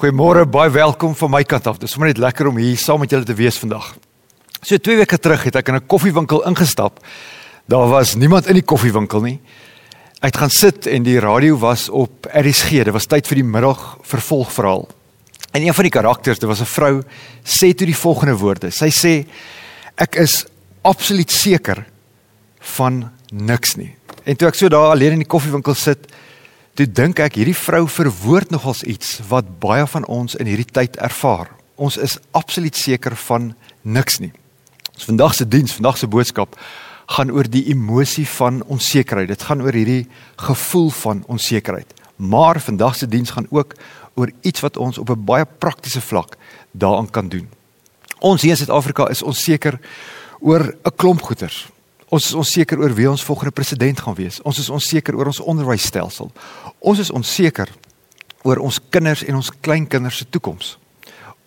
Goeiemôre, baie welkom van my kant af. Dit is sommer net lekker om hier saam met julle te wees vandag. So 2 weke terug het ek in 'n koffiewinkel ingestap. Daar was niemand in die koffiewinkel nie. Ek het gaan sit en die radio was op RSG. Dit was tyd vir die middag vervolgverhaal. En een van die karakters, dit was 'n vrou, sê toe die volgende woorde. Sy sê ek is absoluut seker van niks nie. En toe ek so daar alleen in die koffiewinkel sit, Toe dink ek hierdie vrou verwoord nogals iets wat baie van ons in hierdie tyd ervaar. Ons is absoluut seker van niks nie. Ons vandag se diens, vandag se boodskap gaan oor die emosie van onsekerheid. Dit gaan oor hierdie gevoel van onsekerheid. Maar vandag se diens gaan ook oor iets wat ons op 'n baie praktiese vlak daaraan kan doen. Ons hier in Suid-Afrika is onseker oor 'n klomp goeters. Ons is onseker oor wie ons volgende president gaan wees. Ons is onseker oor ons onderwysstelsel. Ons is onseker oor ons kinders en ons kleinkinders se toekoms.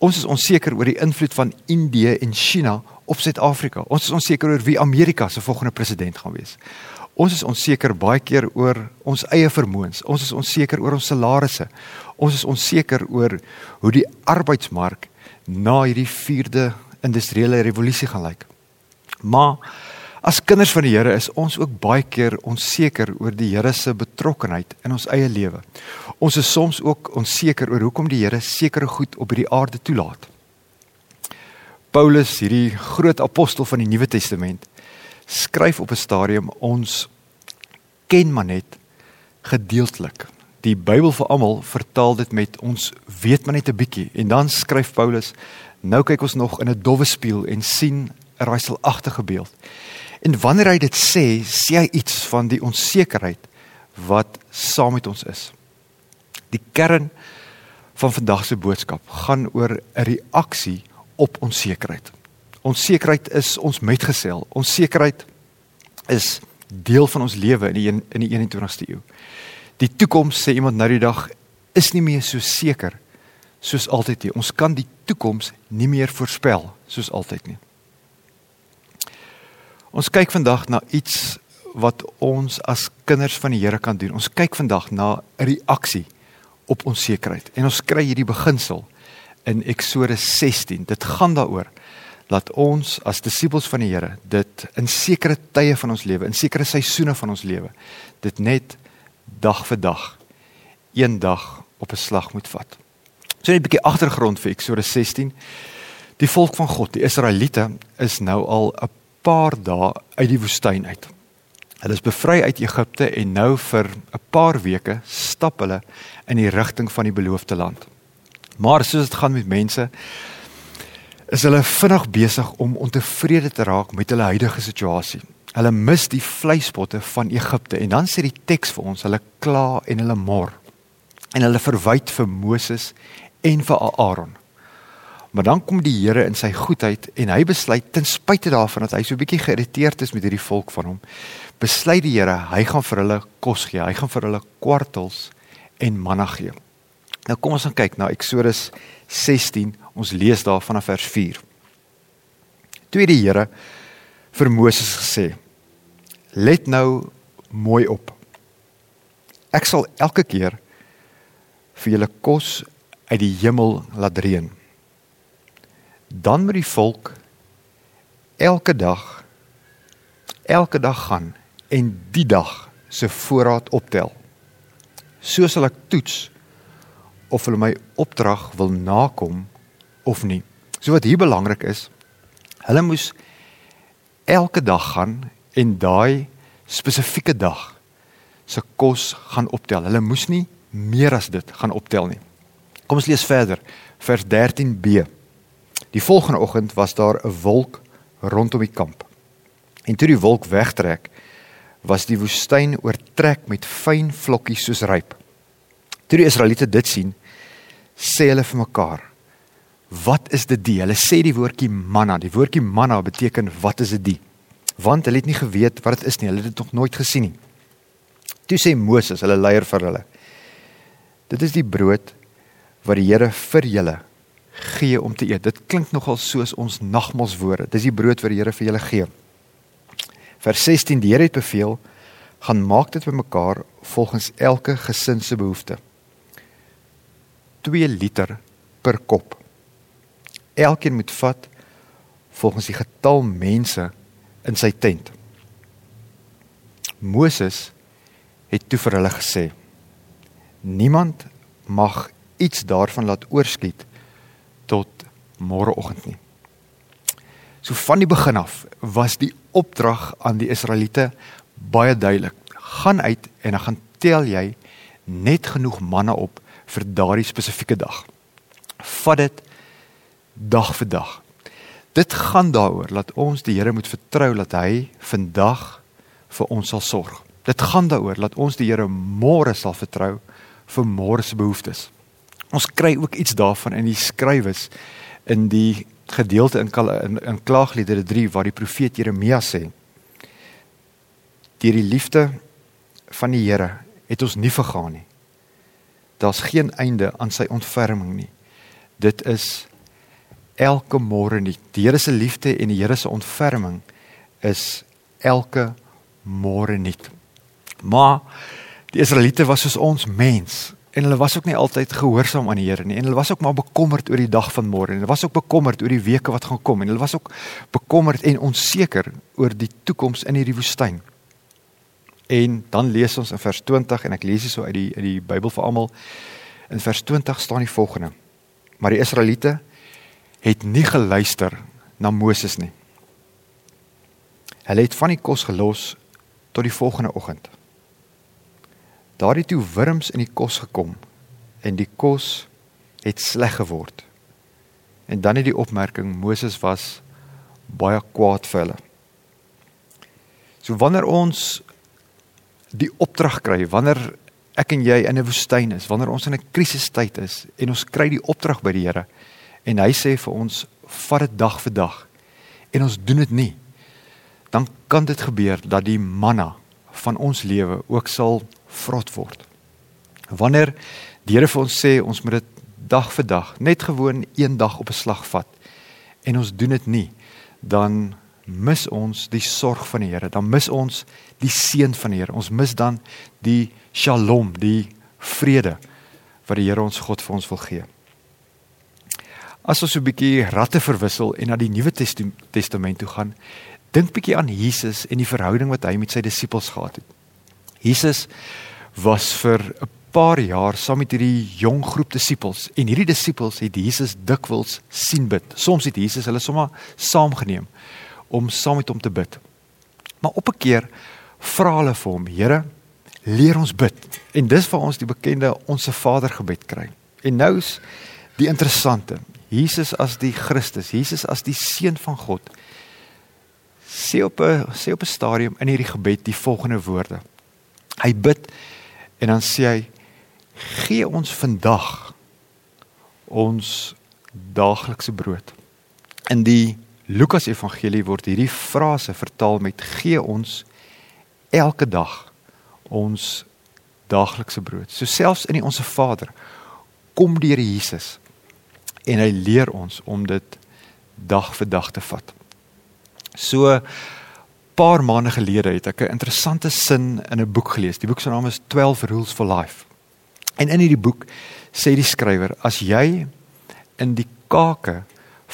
Ons is onseker oor die invloed van Indië en China op Suid-Afrika. Ons is onseker oor wie Amerika se volgende president gaan wees. Ons is onseker baie keer oor ons eie vermoëns. Ons is onseker oor ons salarisse. Ons is onseker oor hoe die arbeidsmark na hierdie 4de industriële revolusie gaan lyk. Maar As kinders van die Here is ons ook baie keer onseker oor die Here se betrokkenheid in ons eie lewe. Ons is soms ook onseker oor hoekom die Here sekere goed op hierdie aarde toelaat. Paulus, hierdie groot apostel van die Nuwe Testament, skryf op 'n stadium ons ken maar net gedeeltelik. Die Bybel vir almal vertaal dit met ons weet maar net 'n bietjie en dan skryf Paulus nou kyk ons nog in 'n dowwe spieël en sien 'n raaiselagtige beeld. En wanneer hy dit sê, sê hy iets van die onsekerheid wat saam met ons is. Die kern van vandag se boodskap gaan oor 'n reaksie op onsekerheid. Onsekerheid is ons metgesel. Onsekerheid is deel van ons lewe in die in die 21ste eeu. Die toekoms sê iemand nou die dag is nie meer so seker soos altyd nie. Ons kan die toekoms nie meer voorspel soos altyd nie. Ons kyk vandag na iets wat ons as kinders van die Here kan doen. Ons kyk vandag na 'n reaksie op onsekerheid. En ons kry hierdie beginsel in Eksodus 16. Dit gaan daaroor dat ons as disippels van die Here dit in sekere tye van ons lewe, in sekere seisoene van ons lewe, dit net dag vir dag een dag op 'n slag moet vat. So net 'n bietjie agtergrond vir Eksodus 16. Die volk van God, die Israeliete, is nou al 'n paar dae uit die woestyn uit. Hulle is bevry uit Egipte en nou vir 'n paar weke stap hulle in die rigting van die beloofde land. Maar soos dit gaan met mense, is hulle vinnig besig om ontevrede te raak met hulle huidige situasie. Hulle mis die vleispotte van Egipte en dan sê die teks vir ons, hulle kla en hulle mor. En hulle verwyd vir Moses en vir Aaron. Maar dan kom die Here in sy goedheid en hy besluit ten spyte daarvan dat hy so 'n bietjie geïrriteerd is met hierdie volk van hom, besluit die Here hy gaan vir hulle kos gee. Hy gaan vir hulle kwartels en manna gee. Nou kom ons gaan kyk na Eksodus 16. Ons lees daar vanaf vers 4. Toe die Here vir Moses gesê: "Let nou mooi op. Ek sal elke keer vir julle kos uit die hemel laat reën." Dan moet die volk elke dag elke dag gaan en die dag se voorraad optel. So sal ek toets of hulle my opdrag wil nakom of nie. So wat hier belangrik is, hulle moes elke dag gaan en daai spesifieke dag se kos gaan optel. Hulle moes nie meer as dit gaan optel nie. Kom ons lees verder, vers 13b. Die volgende oggend was daar 'n wolk rondom die kamp. En toe die wolk wegtrek, was die woestyn oortrek met fyn vlokkies soos ryp. Toe die Israeliete dit sien, sê hulle vir mekaar: "Wat is dit die?" Hulle sê die woordjie manna. Die woordjie manna beteken wat is dit die? Want hulle het nie geweet wat dit is nie. Hulle het dit nog nooit gesien nie. Toe sê Moses, hulle leier vir hulle: "Dit is die brood wat die Here vir julle gee om te eet. Dit klink nogal soos ons nagmaalswoorde. Dis die brood wat die Here vir julle gee. Vers 16: Die Here het beveel: "Gaan maak dit bymekaar volgens elke gesin se behoefte." 2 liter per kop. Elkeen moet vat volgens die getal mense in sy tent. Moses het toe vir hulle gesê: Niemand mag iets daarvan laat oorskiet tot môreoggend nie. So van die begin af was die opdrag aan die Israeliete baie duidelik. Gaan uit en dan gaan tel jy net genoeg manne op vir daardie spesifieke dag. Vat dit dag vir dag. Dit gaan daaroor dat ons die Here moet vertrou dat hy vandag vir ons sal sorg. Dit gaan daaroor dat ons die Here môre sal vertrou vir môre se behoeftes. Ons kry ook iets daarvan in die skrywes in die gedeelte in in, in Klaagliedere 3 waar die profeet Jeremia sê: Deur die liefde van die Here het ons nie vergaan nie. Daar's geen einde aan sy ontferming nie. Dit is elke môre nie. Die Here se liefde en die Here se ontferming is elke môre nie. Maar die Israeliete was soos ons mens en hulle was ook nie altyd gehoorsaam aan die Here nie en hulle was ook maar bekommerd oor die dag van môre en hulle was ook bekommerd oor die weke wat gaan kom en hulle was ook bekommerd en onseker oor die toekoms in hierdie woestyn. En dan lees ons in vers 20 en ek lees hier so uit die uit die Bybel vir almal. In vers 20 staan die volgende: Maar die Israeliete het nie geluister na Moses nie. Hulle het van die kos gelos tot die volgende oggend. Daar het toe wurms in die kos gekom en die kos het sleg geword. En dan het die opmerking Moses was baie kwaad vir hulle. So wanneer ons die opdrag kry, wanneer ek en jy in 'n woestyn is, wanneer ons in 'n krisistyd is en ons kry die opdrag by die Here en hy sê vir ons vat dit dag vir dag en ons doen dit nie dan kan dit gebeur dat die manna van ons lewe ook sal vrot word. Wanneer die Here vir ons sê ons moet dit dag vir dag, net gewoon een dag op 'n slag vat en ons doen dit nie, dan mis ons die sorg van die Here, dan mis ons die seën van die Here. Ons mis dan die shalom, die vrede wat die Here ons God vir ons wil gee. As ons so 'n bietjie ratte verwissel en na die Nuwe Testament toe gaan, dink bietjie aan Jesus en die verhouding wat hy met sy disippels gehad het. Jesus was vir 'n paar jaar saam met hierdie jong groep disippels en hierdie disippels het Jesus dikwels sien bid. Soms het Jesus hulle sommer saamgeneem om saam met hom te bid. Maar op 'n keer vra hulle vir hom: "Here, leer ons bid." En dis waar ons die bekende Onse Vader gebed kry. En nou is die interessante, Jesus as die Christus, Jesus as die seun van God, sê op 'n sê op 'n stadium in hierdie gebed die volgende woorde. Hy bid en dan sê hy: "Gee ons vandag ons daaglikse brood." In die Lukas Evangelie word hierdie frase vertaal met gee ons elke dag ons daaglikse brood. So selfs in die Onse Vader kom Here Jesus en hy leer ons om dit dag vir dag te vat. So paar maande gelede het ek 'n interessante sin in 'n boek gelees. Die boek se naam is 12 Rules for Life. En in hierdie boek sê die skrywer as jy in die kake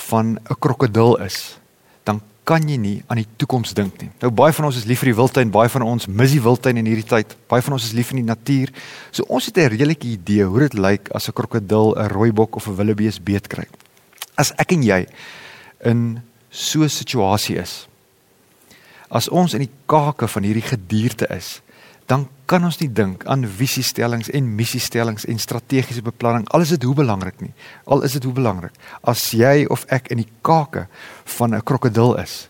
van 'n krokodil is, dan kan jy nie aan die toekoms dink nie. Nou baie van ons is lief vir die wildtuin, baie van ons mis die wildtuin in hierdie tyd. Baie van ons is lief vir die natuur. So ons het 'n redelike idee hoe dit lyk as 'n krokodil 'n rooibok of 'n wildebees beet kry. As ek en jy in so 'n situasie is, as ons in die kake van hierdie gedierte is, dan kan ons nie dink aan visiestellings en missiestellings en strategiese beplanning. Al is dit hoe belangrik nie. Al is dit hoe belangrik. As jy of ek in die kake van 'n krokodil is,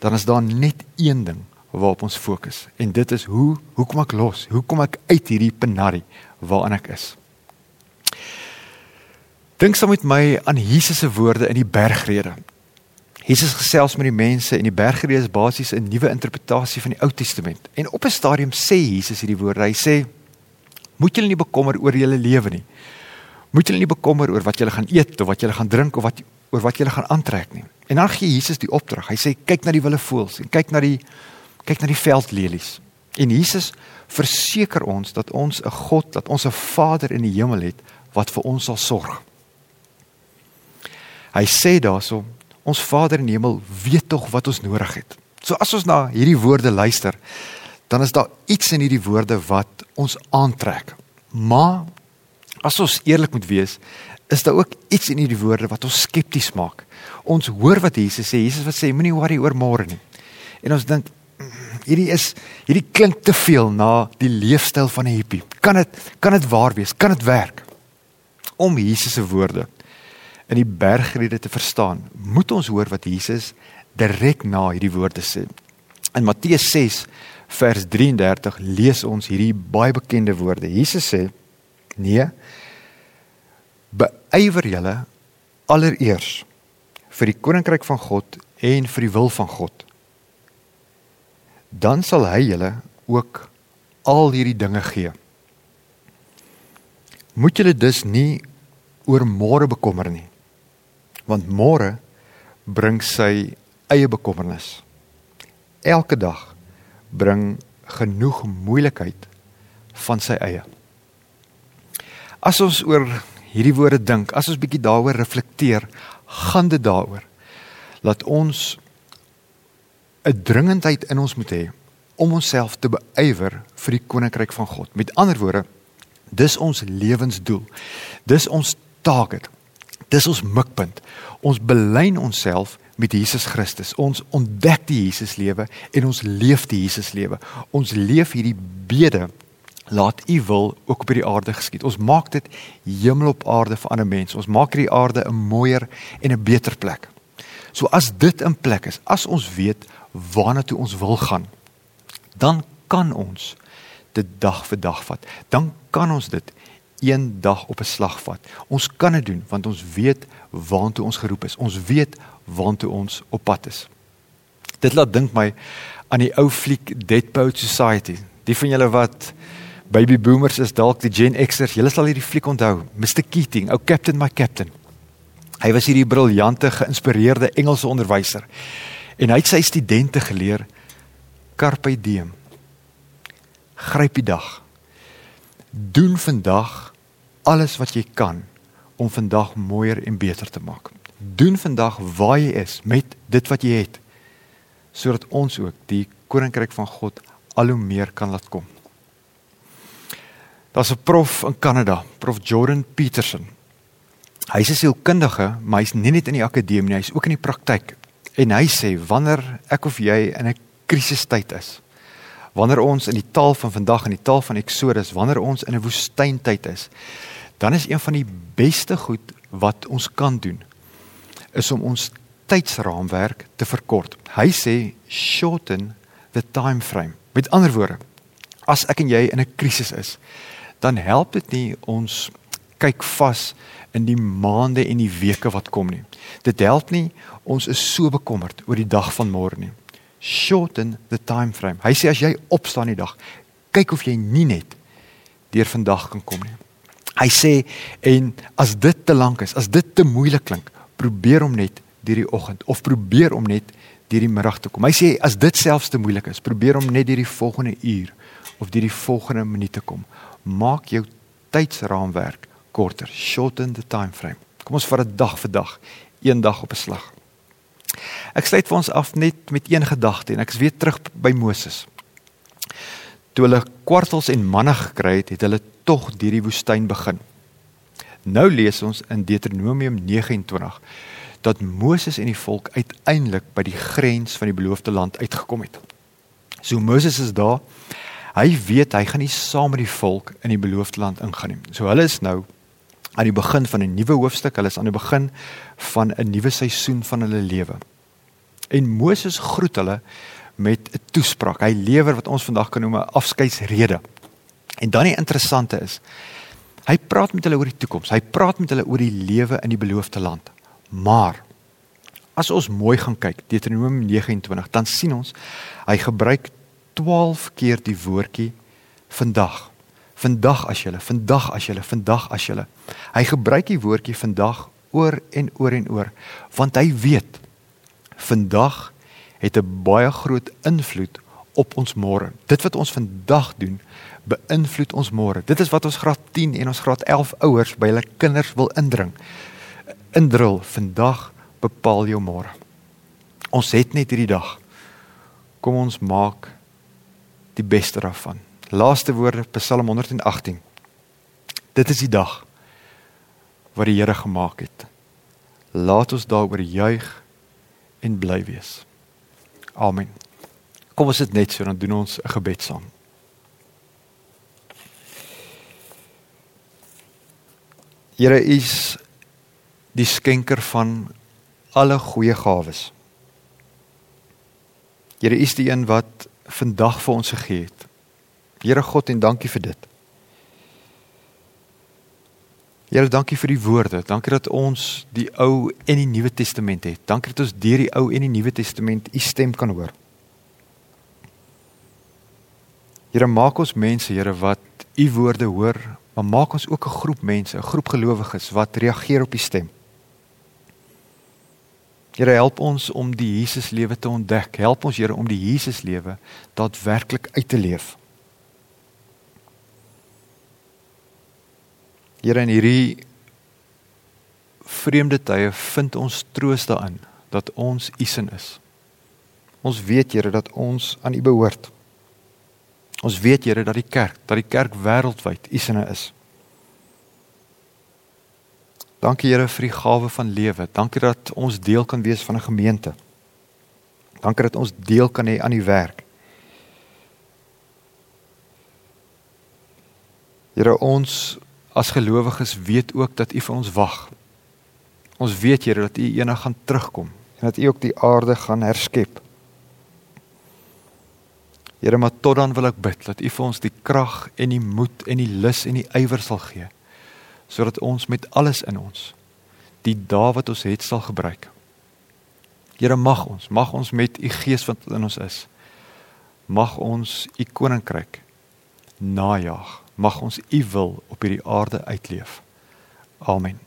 dan is daar net een ding waarop ons fokus en dit is hoe hoe kom ek los? Hoe kom ek uit hierdie penarie waarin ek is? Dink saam met my aan Jesus se woorde in die bergrede. Jesus gesels met die mense en die bergrede is basies 'n nuwe interpretasie van die Ou Testament. En op 'n stadium sê Jesus hierdie woorde. Hy sê: "Moet julle nie bekommer oor julle lewe nie. Moet julle nie bekommer oor wat julle gaan eet of wat julle gaan drink of wat oor wat julle gaan aantrek nie." En dan gee Jesus die opdrag. Hy sê: "Kyk na die wilde voëls en kyk na die kyk na die veldlelies." En Jesus verseker ons dat ons 'n God, dat ons 'n Vader in die hemel het wat vir ons sal sorg. Hy sê daarso, ons Vader in die hemel weet tog wat ons nodig het. So as ons na hierdie woorde luister, dan is daar iets in hierdie woorde wat ons aantrek. Maar as ons eerlik moet wees, is daar ook iets in hierdie woorde wat ons skepties maak. Ons hoor wat Jesus sê. Jesus wat sê moenie worry oor môre nie. En ons dink mm, hierdie is hierdie klink te veel na die leefstyl van 'n hippie. Kan dit kan dit waar wees? Kan dit werk? Om Jesus se woorde in die bergrede te verstaan, moet ons hoor wat Jesus direk na hierdie woorde sê. In Matteus 6 vers 33 lees ons hierdie baie bekende woorde. Jesus sê: "Nee, beywer julle allereers vir die koninkryk van God en vir die wil van God. Dan sal hy julle ook al hierdie dinge gee. Moet julle dus nie oor môre bekommer nie want môre bring sy eie bekommernis. Elke dag bring genoeg moeilikheid van sy eie. As ons oor hierdie woorde dink, as ons bietjie daaroor reflekteer, gaan dit daaroor dat ons 'n dringendheid in ons moet hê om onsself te beywer vir die koninkryk van God. Met ander woorde, dis ons lewensdoel. Dis ons taak. Dis ons mikpunt. Ons belyn onsself met Jesus Christus. Ons ontdek die Jesus lewe en ons leef die Jesus lewe. Ons leef hierdie bede laat u wil ook op hierdie aarde geskied. Ons maak dit hemel op aarde vir ander mense. Ons maak hierdie aarde 'n mooier en 'n beter plek. So as dit in plek is, as ons weet waarna toe ons wil gaan, dan kan ons dit dag vir dag vat. Dan kan ons dit een dag op 'n slag vat. Ons kan dit doen want ons weet waartoe ons geroep is. Ons weet waartoe ons op pad is. Dit laat dink my aan die ou fliek Dead Poet Society. Die van julle wat baby boomers is dalk die Gen Xers. Julle sal hierdie fliek onthou. Mr Keating, ou Captain my Captain. Hy was hierdie briljante geïnspireerde Engelse onderwyser. En hy het sy studente geleer carpe diem. Gryp die dag. Doen vandag alles wat jy kan om vandag mooier en beter te maak. Doen vandag waar jy is met dit wat jy het sodat ons ook die koninkryk van God al hoe meer kan laat kom. Daar's 'n prof in Kanada, prof Jordan Peterson. Hy's 'n sielkundige, maar hy's nie net in die akademie hy's ook in die praktyk. En hy sê wanneer ek of jy in 'n krisistyd is, wanneer ons in die taal van vandag en die taal van Exodus, wanneer ons in 'n woestyntyd is, dan is een van die beste goed wat ons kan doen is om ons tydsraamwerk te verkort. Hy sê shorten the time frame. Met ander woorde, as ek en jy in 'n krisis is, dan help dit nie ons kyk vas in die maande en die weke wat kom nie. Dit help nie ons is so bekommerd oor die dag van môre nie shorten the time frame. Hy sê as jy opstaan die dag, kyk of jy nie net deur vandag kan kom nie. Hy sê en as dit te lank is, as dit te moeilik klink, probeer om net deur die oggend of probeer om net deur die middag te kom. Hy sê as dit selfs te moeilik is, probeer om net deur die volgende uur of deur die volgende minuut te kom. Maak jou tydsraamwerk korter. Shorten the time frame. Kom ons vat dit dag vir dag, een dag op 'n slag. Ek sluit vir ons af net met een gedagte en ek is weer terug by Moses. Toe hulle kwartels en manne gekry het, het hulle tog deur die woestyn begin. Nou lees ons in Deuteronomium 29 dat Moses en die volk uiteindelik by die grens van die beloofde land uitgekom het. So Moses is daar. Hy weet hy gaan nie saam met die volk in die beloofde land ingaan nie. So hulle is nou aan die begin van 'n nuwe hoofstuk. Hulle is aan die begin van 'n nuwe seisoen van hulle lewe. En Moses groet hulle met 'n toespraak. Hy lewer wat ons vandag kan noem 'n afskeidsrede. En dan die interessante is, hy praat met hulle oor die toekoms. Hy praat met hulle oor die lewe in die beloofde land. Maar as ons mooi gaan kyk, Deuteronomium 29, dan sien ons hy gebruik 12 keer die woordjie vandag vandag as julle, vandag as julle, vandag as julle. Hy gebruik die woordjie vandag oor en oor en oor want hy weet vandag het 'n baie groot invloed op ons môre. Dit wat ons vandag doen, beïnvloed ons môre. Dit is wat ons graad 10 en ons graad 11 ouers by hulle kinders wil indring. Indrul, vandag bepaal jou môre. Ons het net hierdie dag. Kom ons maak die beste daarvan. Laaste woorde Psalm 118. Dit is die dag wat die Here gemaak het. Laat ons daaroor juig en bly wees. Amen. Kom ons sit net so dan doen ons 'n gebed saam. Here is die skenker van alle goeie gawes. Here is die een wat vandag vir ons gegee het. Here God en dankie vir dit. Here dankie vir die woorde. Dankie dat ons die Ou en die Nuwe Testament het. Dankie dat ons deur die Ou en die Nuwe Testament u stem kan hoor. Here maak ons mense, Here, wat u woorde hoor, maar maak ons ook 'n groep mense, 'n groep gelowiges wat reageer op u stem. Here help ons om die Jesus lewe te ontdek. Help ons Here om die Jesus lewe daadwerklik uit te leef. Here in hierdie vreemde tye vind ons troos daarin dat ons u sin is. Ons weet Here dat ons aan u behoort. Ons weet Here dat die kerk, dat die kerk wêreldwyd u sinne is. Dankie Here vir die gawe van lewe. Dankie dat ons deel kan wees van 'n gemeente. Dankie dat ons deel kan hê aan die werk. Here ons as gelowiges weet ook dat U vir ons wag. Ons weet Here dat U eendag gaan terugkom en dat U ook die aarde gaan herskep. Here, maar tot dan wil ek bid dat U vir ons die krag en die moed en die lus en die ywer sal gee sodat ons met alles in ons die dae wat ons het sal gebruik. Here, mag ons, mag ons met U Gees wat in ons is, mag ons U koninkryk najag. Mag ons U wil op hierdie aarde uitleef. Amen.